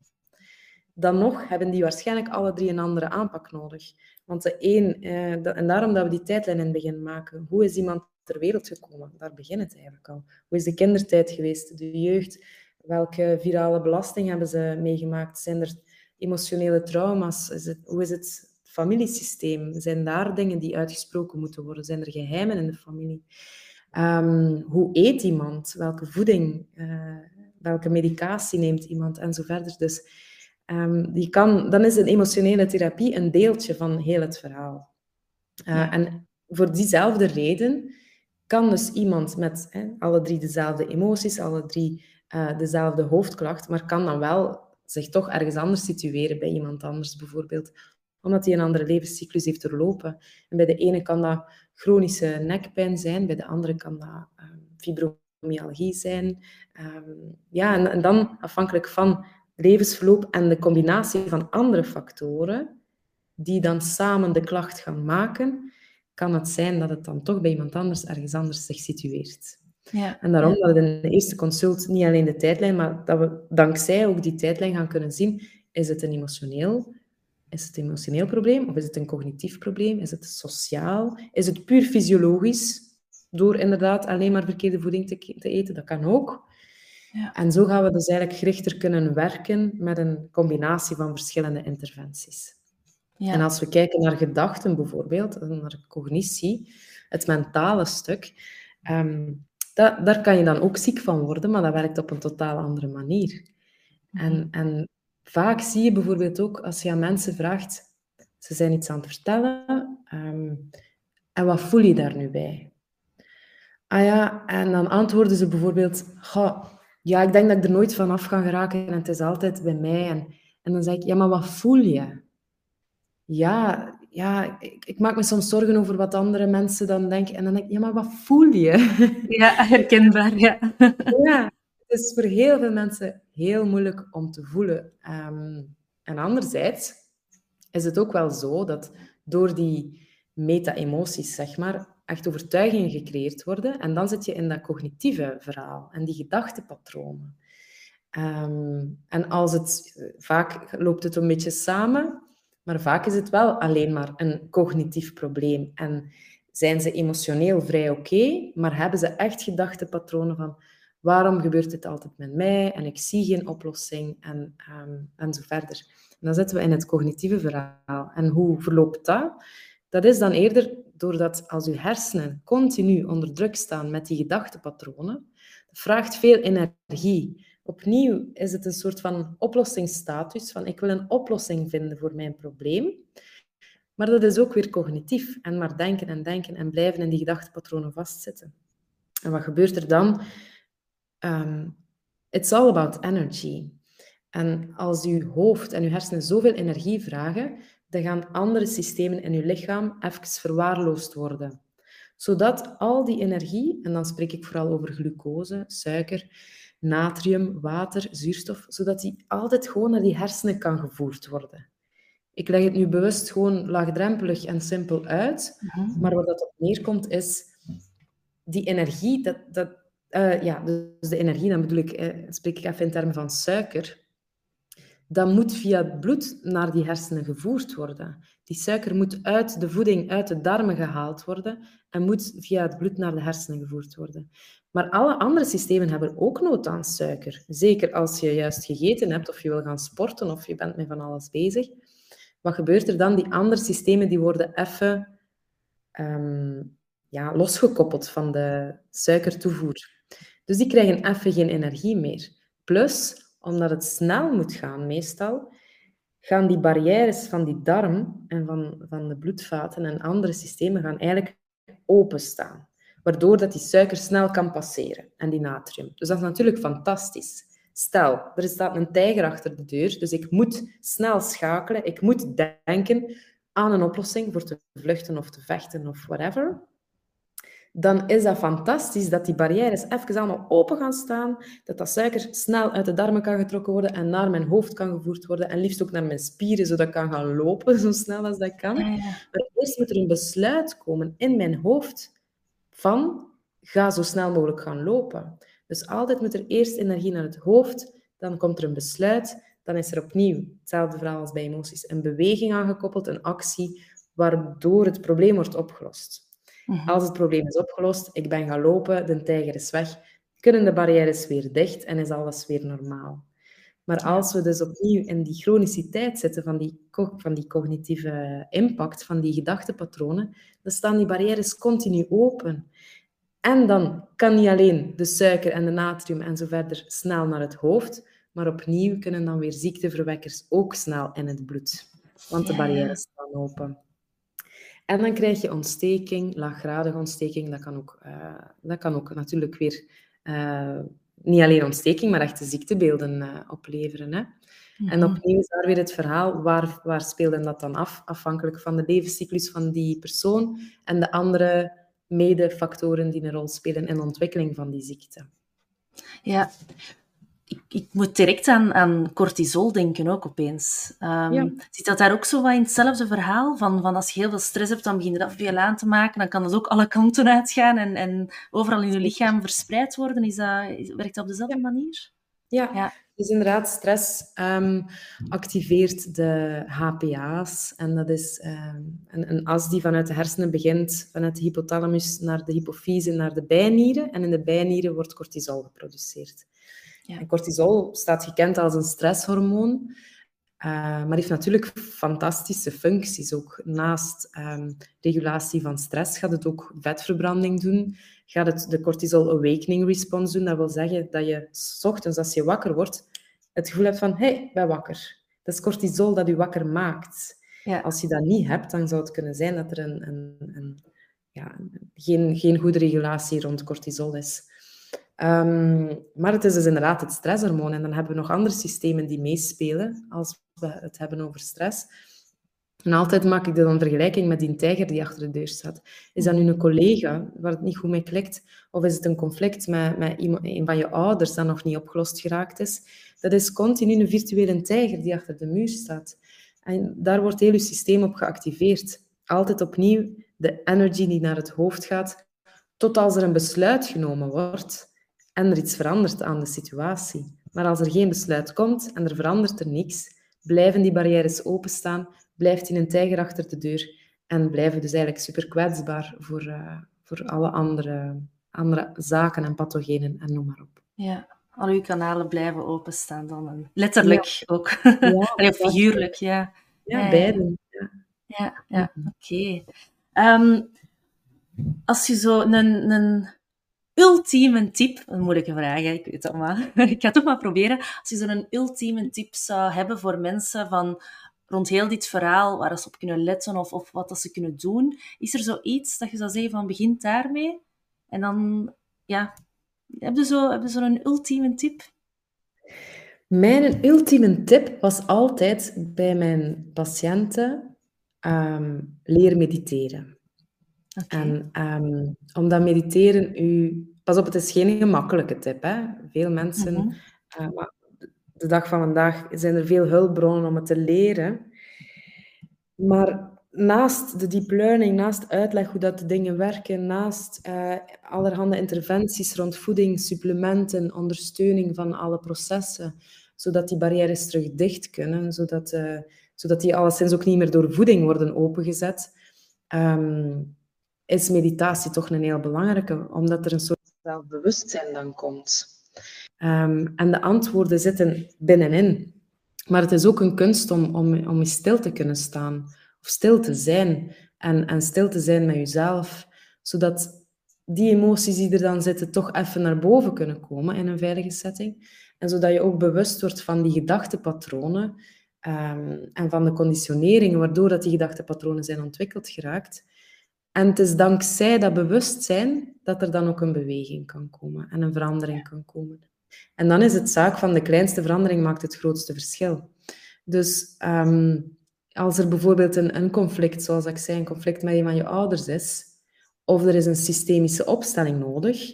Dan nog hebben die waarschijnlijk alle drie een andere aanpak nodig. Want de een, eh, en daarom dat we die tijdlijn in het begin maken. Hoe is iemand ter wereld gekomen? Daar begint het eigenlijk al. Hoe is de kindertijd geweest, de jeugd? Welke virale belasting hebben ze meegemaakt? Zijn er emotionele trauma's? Is het, hoe is het familiesysteem? Zijn daar dingen die uitgesproken moeten worden? Zijn er geheimen in de familie? Ehm, hoe eet iemand? Welke voeding? Uh, welke medicatie neemt iemand? En zo verder. Dus um, die kan, dan is een emotionele therapie een deeltje van heel het verhaal. Uh, En voor diezelfde reden kan dus iemand met hè, alle drie dezelfde emoties, alle drie uh, dezelfde hoofdklacht, maar kan dan wel zich toch ergens anders situeren bij iemand anders bijvoorbeeld, omdat hij een andere levenscyclus heeft doorlopen. En bij de ene kan dat chronische nekpijn zijn, bij de andere kan dat um, fibromyalgie zijn. Um, ja, en, en, dan afhankelijk van levensverloop en de combinatie van andere factoren, die dan samen de klacht gaan maken, kan het zijn dat het dan toch bij iemand anders ergens anders zich situeert. Ja. En daarom dat we in de eerste consult niet alleen de tijdlijn, maar dat we dankzij ook die tijdlijn gaan kunnen zien, is het een emotioneel, is het een emotioneel probleem of is het een cognitief probleem? Is het sociaal? Is het puur fysiologisch door inderdaad alleen maar verkeerde voeding te, te eten? Dat kan ook. Ja. En zo gaan we dus eigenlijk gerichter kunnen werken met een combinatie van verschillende interventies. Ja. En als we kijken naar gedachten bijvoorbeeld, naar cognitie, het mentale stuk, um, dat, daar kan je dan ook ziek van worden, maar dat werkt op een totaal andere manier. En, mhm. en vaak zie je bijvoorbeeld ook als je aan mensen vraagt, ze zijn iets aan het vertellen, ehm, en wat voel je daar nu bij? Ah ja, en dan antwoorden ze bijvoorbeeld, ja, ik denk dat ik er nooit van af ga geraken en het is altijd bij mij. En, en dan zeg ik, ja, maar wat voel je? Ja, ja, ik, ik, maak me soms zorgen over wat andere mensen dan denken. En dan denk ik, ja, maar wat voel je? Ja, herkenbaar, ja. Ja, het is voor heel veel mensen heel moeilijk om te voelen. Ehm, en anderzijds is het ook wel zo dat door die meta-emoties, zeg maar, echt overtuigingen gecreëerd worden. En dan zit je in dat cognitieve verhaal en die gedachtepatronen. Ehm, en als het, vaak loopt het een beetje samen, maar vaak is het wel alleen maar een cognitief probleem. En zijn ze emotioneel vrij oké, maar hebben ze echt gedachtepatronen van waarom gebeurt dit altijd met mij en ik zie geen oplossing en, um, en zo verder. En dan zitten we in het cognitieve verhaal. En hoe verloopt dat? Dat is dan eerder doordat als uw hersenen continu onder druk staan met die gedachtepatronen, vraagt veel energie opnieuw is het een soort van oplossingsstatus, van ik wil een oplossing vinden voor mijn probleem. Maar dat is ook weer cognitief en maar denken en denken en blijven in die gedachtepatronen vastzitten. En wat gebeurt er dan? Um, it's all about energy. En als uw hoofd en uw hersenen zoveel energie vragen, dan gaan andere systemen in uw lichaam even verwaarloosd worden. Zodat al die energie, en dan spreek ik vooral over glucose, suiker, natrium, water, zuurstof, zodat die altijd gewoon naar die hersenen kan gevoerd worden. Ik leg het nu bewust gewoon laagdrempelig en simpel uit, mhm. maar wat dat op neerkomt is die energie, dat, dat, uh, ja, dus de energie, dan bedoel ik, eh, spreek ik even in termen van suiker, dat moet via het bloed naar die hersenen gevoerd worden. Die suiker moet uit de voeding, uit de darmen gehaald worden en moet via het bloed naar de hersenen gevoerd worden. Maar alle andere systemen hebben ook nood aan suiker. Zeker als je juist gegeten hebt of je wil gaan sporten of je bent met van alles bezig. Wat gebeurt er dan? Die andere systemen die worden even um, ja, losgekoppeld van de suikertoevoer. Dus die krijgen even geen energie meer. Plus, omdat het snel moet gaan, meestal, gaan die barrières van die darm en van, van de bloedvaten en andere systemen gaan eigenlijk openstaan waardoor dat die suiker snel kan passeren en die natrium. Dus dat is natuurlijk fantastisch. Stel, er staat een tijger achter de deur, dus ik moet snel schakelen, ik moet denken aan een oplossing voor te vluchten of te vechten of whatever. dan is dat fantastisch dat die barrières even allemaal open gaan staan, dat dat suiker snel uit de darmen kan getrokken worden en naar mijn hoofd kan gevoerd worden en liefst ook naar mijn spieren, zodat ik kan gaan lopen zo snel als dat kan. Maar eerst moet er een besluit komen in mijn hoofd van ga zo snel mogelijk gaan lopen. Dus altijd moet er eerst energie naar het hoofd, dan komt er een besluit, dan is er opnieuw, hetzelfde verhaal als bij emoties, een beweging aangekoppeld, een actie, waardoor het probleem wordt opgelost. Mhm. Als het probleem is opgelost, ik ben gaan lopen, de tijger is weg, kunnen de barrières weer dicht en is alles weer normaal. Maar als we dus opnieuw in die chroniciteit zitten van die, van die cognitieve impact, van die gedachtepatronen, dan staan die barrières continu open. En dan kan niet alleen de suiker en de natrium en zo verder snel naar het hoofd, maar opnieuw kunnen dan weer ziekteverwekkers ook snel in het bloed. Want de barrières staan open. En dan krijg je ontsteking, laaggradige ontsteking. Dat kan ook, uh, dat kan ook natuurlijk weer uh, niet alleen ontsteking, maar echte ziektebeelden uh, opleveren. Hè? En mhm. opnieuw is daar weer het verhaal, waar, waar speelde dat dan af? Afhankelijk van de levenscyclus van die persoon en de andere medefactoren die een rol spelen in de ontwikkeling van die ziekte. Ja, ik, ik, moet direct aan, aan cortisol denken ook opeens. Um, Zit dat daar ook zo wat in hetzelfde verhaal? Van, van als je heel veel stress hebt, dan begin je dat veel aan te maken. Dan kan dat ook alle kanten uitgaan en, en overal in je lichaam verspreid worden. Is dat, werkt dat op dezelfde manier? Ja, ja. dus inderdaad, stress um, activeert de HPA's. En dat is um, een, een, as die vanuit de hersenen begint, vanuit de hypothalamus naar de hypofyse, naar de bijnieren. En in de bijnieren wordt cortisol geproduceerd. Ja. En cortisol staat gekend als een stresshormoon, uh, maar heeft natuurlijk fantastische functies. Ook naast um, regulatie van stress gaat het ook vetverbranding doen. Gaat het de cortisol awakening response doen. Dat wil zeggen dat je s ochtends, als je wakker wordt, het gevoel hebt van, hé, hey, ik ben wakker. Dat is cortisol dat je wakker maakt. Ja. Als je dat niet hebt, dan zou het kunnen zijn dat er een, een, een ja, geen, geen goede regulatie rond cortisol is. Um, maar het is dus inderdaad het stresshormoon. En dan hebben we nog andere systemen die meespelen als we het hebben over stress. En altijd maak ik dan een vergelijking met die tijger die achter de deur staat. Is dat nu een collega waar het niet goed mee klikt? Of is het een conflict met, met een van je ouders dat nog niet opgelost geraakt is? Dat is continu een virtuele tijger die achter de muur staat. En daar wordt heel je systeem op geactiveerd. Altijd opnieuw de energy die naar het hoofd gaat, tot als er een besluit genomen wordt en er iets verandert aan de situatie. Maar als er geen besluit komt en er verandert er niks, blijven die barrières openstaan, blijft hij een tijger achter de deur en blijven dus eigenlijk super kwetsbaar voor, uh, voor alle andere, andere zaken en pathogenen en noem maar op. Ja, al uw kanalen blijven openstaan dan. Letterlijk ook. Ja, figuurlijk, ja. Ja, beide. Ja, ja, ja mhm. oké. Okay. Um, als je zo een, een ultieme tip, een moeilijke vraag, ik weet het maar. ik ga het toch maar proberen. Als je zo'n ultieme tip zou hebben voor mensen van rond heel dit verhaal, waar ze op kunnen letten of, of wat ze kunnen doen, is er zoiets dat je zou zeggen van begin daarmee? En dan, ja, heb je zo'n zo, zo ultieme tip? Mijn ultieme tip was altijd bij mijn patiënten um, leren mediteren. En um, omdat mediteren u... Pas op, het is geen gemakkelijke tip. Hè? Veel mensen... Mm maar de dag van vandaag zijn er veel hulpbronnen om het te leren. Maar naast de deep learning, naast uitleg hoe dat de dingen werken, naast uh, allerhande interventies rond voeding, supplementen, ondersteuning van alle processen, zodat die barrières terug dicht kunnen, zodat, uh, zodat die alleszins ook niet meer door voeding worden opengezet, um, is meditatie toch een heel belangrijke, omdat er een soort zelfbewustzijn dan komt. Um, en de antwoorden zitten binnenin. Maar het is ook een kunst om, om, om stil te kunnen staan, of stil te zijn, en, en stil te zijn met jezelf, zodat die emoties die er dan zitten toch even naar boven kunnen komen in een veilige setting. En zodat je ook bewust wordt van die gedachtepatronen um, en van de conditioneringen waardoor dat die gedachtepatronen zijn ontwikkeld geraakt. En het is dankzij dat bewustzijn dat er dan ook een beweging kan komen en een verandering kan komen. En dan is het zaak van de kleinste verandering maakt het grootste verschil. Dus um, als er bijvoorbeeld een, een conflict, zoals ik zei, een conflict met een van je ouders is, of er is een systemische opstelling nodig,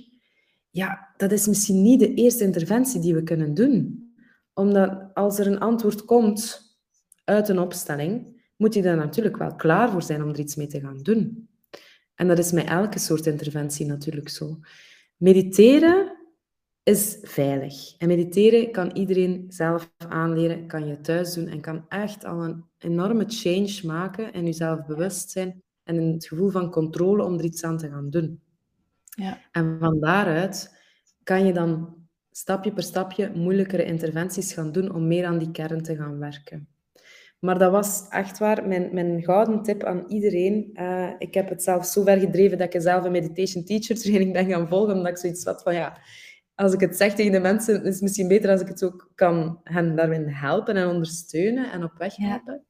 ja, dat is misschien niet de eerste interventie die we kunnen doen. Omdat als er een antwoord komt uit een opstelling, moet je daar natuurlijk wel klaar voor zijn om er iets mee te gaan doen. En dat is met elke soort interventie natuurlijk zo. Mediteren is veilig. En mediteren kan iedereen zelf aanleren, kan je thuis doen en kan echt al een enorme change maken in jezelf bewustzijn en in het gevoel van controle om er iets aan te gaan doen. Ja. En van daaruit kan je dan stapje per stapje moeilijkere interventies gaan doen om meer aan die kern te gaan werken. Maar dat was echt waar mijn, mijn gouden tip aan iedereen. Uh, ik heb het zelf zo ver gedreven dat ik zelf een meditation teacher training ben gaan volgen, omdat ik zoiets had van ja, als ik het zeg tegen de mensen, is het misschien beter als ik het ook kan hen daarin helpen en ondersteunen en op weg helpen.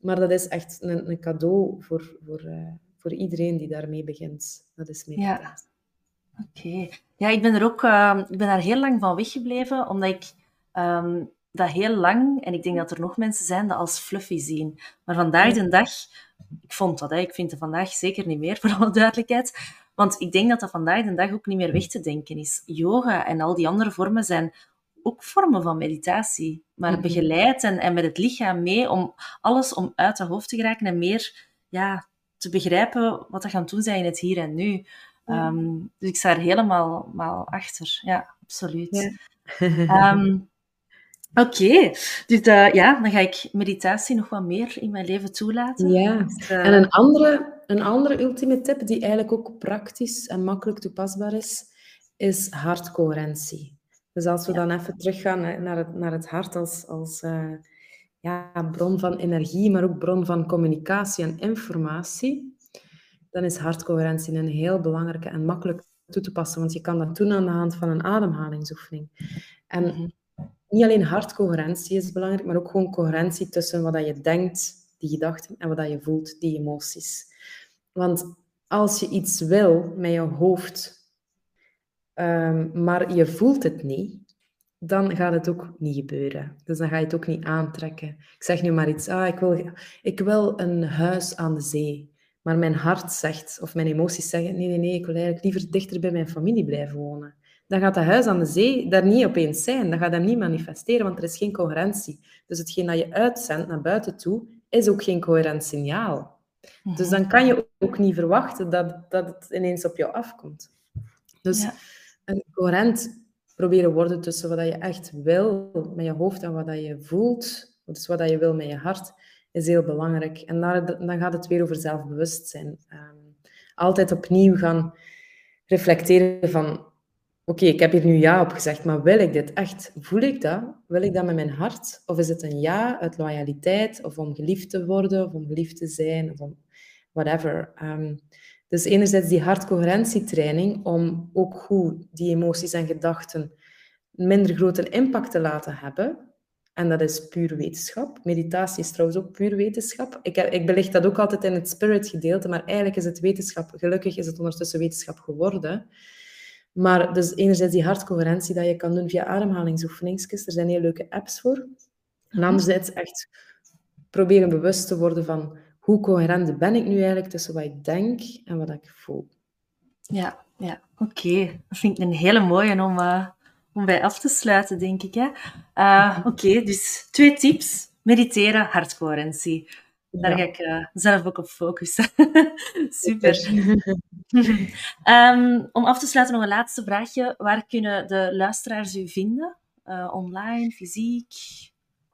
Maar dat is echt een, een cadeau voor, voor, uh, voor iedereen die daarmee begint. Dat is meditatie. Ja. Oké. Ja, ik ben er ook uh, ik ben daar heel lang van weggebleven, omdat ik um, dat heel lang, en ik denk dat er nog mensen zijn, dat als fluffy zien. Maar vandaag de dag, ik vond dat, hè, ik vind het vandaag zeker niet meer, voor alle duidelijkheid. Want ik denk dat dat vandaag de dag ook niet meer weg te denken is. Yoga en al die andere vormen zijn ook vormen van meditatie, maar mhm. begeleid en, en met het lichaam mee om alles om uit het hoofd te geraken en meer ja, te begrijpen wat er gaan doen zijn in het hier en nu. Ehm, dus ik sta er helemaal achter. Ja, absoluut. Ehm, oké, dus uh, ja, dan ga ik meditatie nog wat meer in mijn leven toelaten. Ja, dus, uh... en een andere, een andere ultieme tip die eigenlijk ook praktisch en makkelijk toepasbaar is, is hartcoherentie. Dus als we dan even teruggaan naar het, naar het hart als, als uh, ja, bron van energie, maar ook bron van communicatie en informatie, dan is hartcoherentie een heel belangrijke en makkelijk toe te passen, want je kan dat doen aan de hand van een ademhalingsoefening. En mhm. Niet alleen hartcoherentie is belangrijk, maar ook gewoon coherentie tussen wat je denkt, die gedachten, en wat je voelt, die emoties. Want als je iets wil met je hoofd Ehm, maar je voelt het niet, dan gaat het ook niet gebeuren. Dus dan ga je het ook niet aantrekken. Ik zeg nu maar iets, ah, ik, wil, ik wil een huis aan de zee. Maar mijn hart zegt, of mijn emoties zeggen, nee, nee, nee, ik wil eigenlijk liever dichter bij mijn familie blijven wonen. Dan gaat dat huis aan de zee daar niet opeens zijn. Dan gaat dat niet manifesteren, want er is geen coherentie. Dus hetgeen dat je uitzendt naar buiten toe, is ook geen coherent signaal. Dus dan kan je ook niet verwachten dat, dat het ineens op jou afkomt. Dus... Ja een coherent proberen worden tussen wat je echt wil met je hoofd en wat je voelt, dus wat je wil met je hart, is heel belangrijk. En dan gaat het weer over zelfbewustzijn. Um, altijd opnieuw gaan reflecteren van oké, ik heb hier nu ja op gezegd, maar wil ik dit echt? Voel ik dat? Wil ik dat met mijn hart? Of is het een ja uit loyaliteit, of om geliefd te worden, of om geliefd te zijn, of om whatever. Um, dus enerzijds die hartcoherentietraining om ook goed die emoties en gedachten minder grote impact te laten hebben. En dat is puur wetenschap. Meditatie is trouwens ook puur wetenschap. Ik, ik belicht dat ook altijd in het spirit gedeelte, maar eigenlijk is het wetenschap, gelukkig is het ondertussen wetenschap geworden. Maar dus enerzijds die hartcoherentie dat je kan doen via ademhalingsoefeningsjes. Er zijn heel leuke apps voor. En anderzijds echt proberen bewust te worden van hoe coherent ben ik nu eigenlijk tussen wat ik denk en wat ik voel. Ja, ja oké. Dat vind ik een hele mooie om, uh, om bij af te sluiten, denk ik. Hè? Uh, oké, dus twee tips. Mediteren, hartcoherentie. Daar ga ik uh, zelf ook op focussen. Super. um, om af te sluiten nog een laatste vraagje. Waar kunnen de luisteraars u vinden? online, fysiek?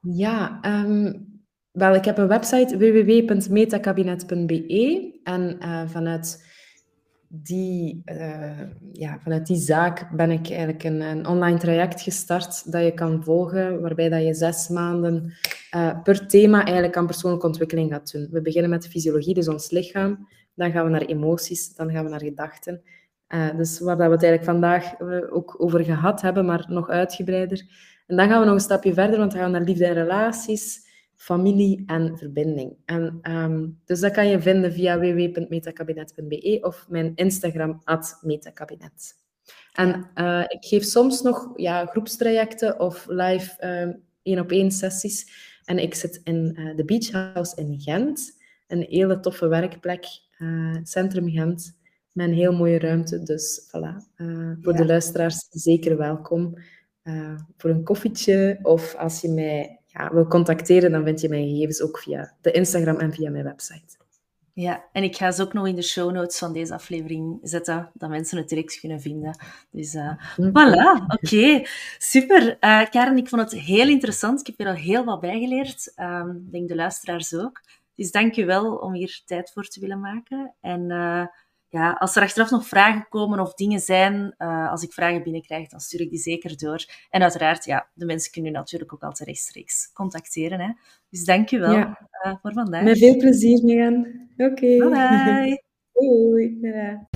Ja, um, wel, ik heb een website www.metakabinet.be en uh, vanuit, die, uh, ja, vanuit die zaak ben ik eigenlijk een, een, online traject gestart dat je kan volgen, waarbij dat je zes maanden uh, per thema eigenlijk aan persoonlijke ontwikkeling gaat doen. We beginnen met fysiologie, dus ons lichaam, dan gaan we naar emoties, dan gaan we naar gedachten. dus waar dat we het eigenlijk vandaag ook over gehad hebben, maar nog uitgebreider. En dan gaan we nog een stapje verder, want dan gaan we naar liefde en relaties familie en verbinding. En, ehm, dus dat kan je vinden via www.metakabinet.be of mijn Instagram, metakabinet. En uh, ik geef soms nog ja, groepstrajecten of live één-op-één ehm, sessies. En ik zit in uh, de Beach House in Gent, een hele toffe werkplek, uh, Centrum Gent, met een heel mooie ruimte. Dus voilà, voor de luisteraars zeker welkom. Voor een koffietje of als je mij ja, wil contacteren, dan vind je mijn gegevens ook via de Instagram en via mijn website. Ja, en ik ga ze ook nog in de show notes van deze aflevering zetten, dat mensen het direct kunnen vinden. Dus uh, voilà, oké, super. Uh, Karen, ik vond het heel interessant. Ik heb hier al heel wat bijgeleerd. Um, ik denk de luisteraars ook. Dus dank je wel om hier tijd voor te willen maken. En uh, ja, als er achteraf nog vragen komen of dingen zijn, uh, als ik vragen binnenkrijg, dan stuur ik die zeker door. En uiteraard, ja, de mensen kunnen natuurlijk ook altijd rechtstreeks contacteren. Hè. Dus dank je wel ja. uh, voor vandaag. Met veel plezier, Megan. Oké. Okay. Bye bye. Doei. Bye.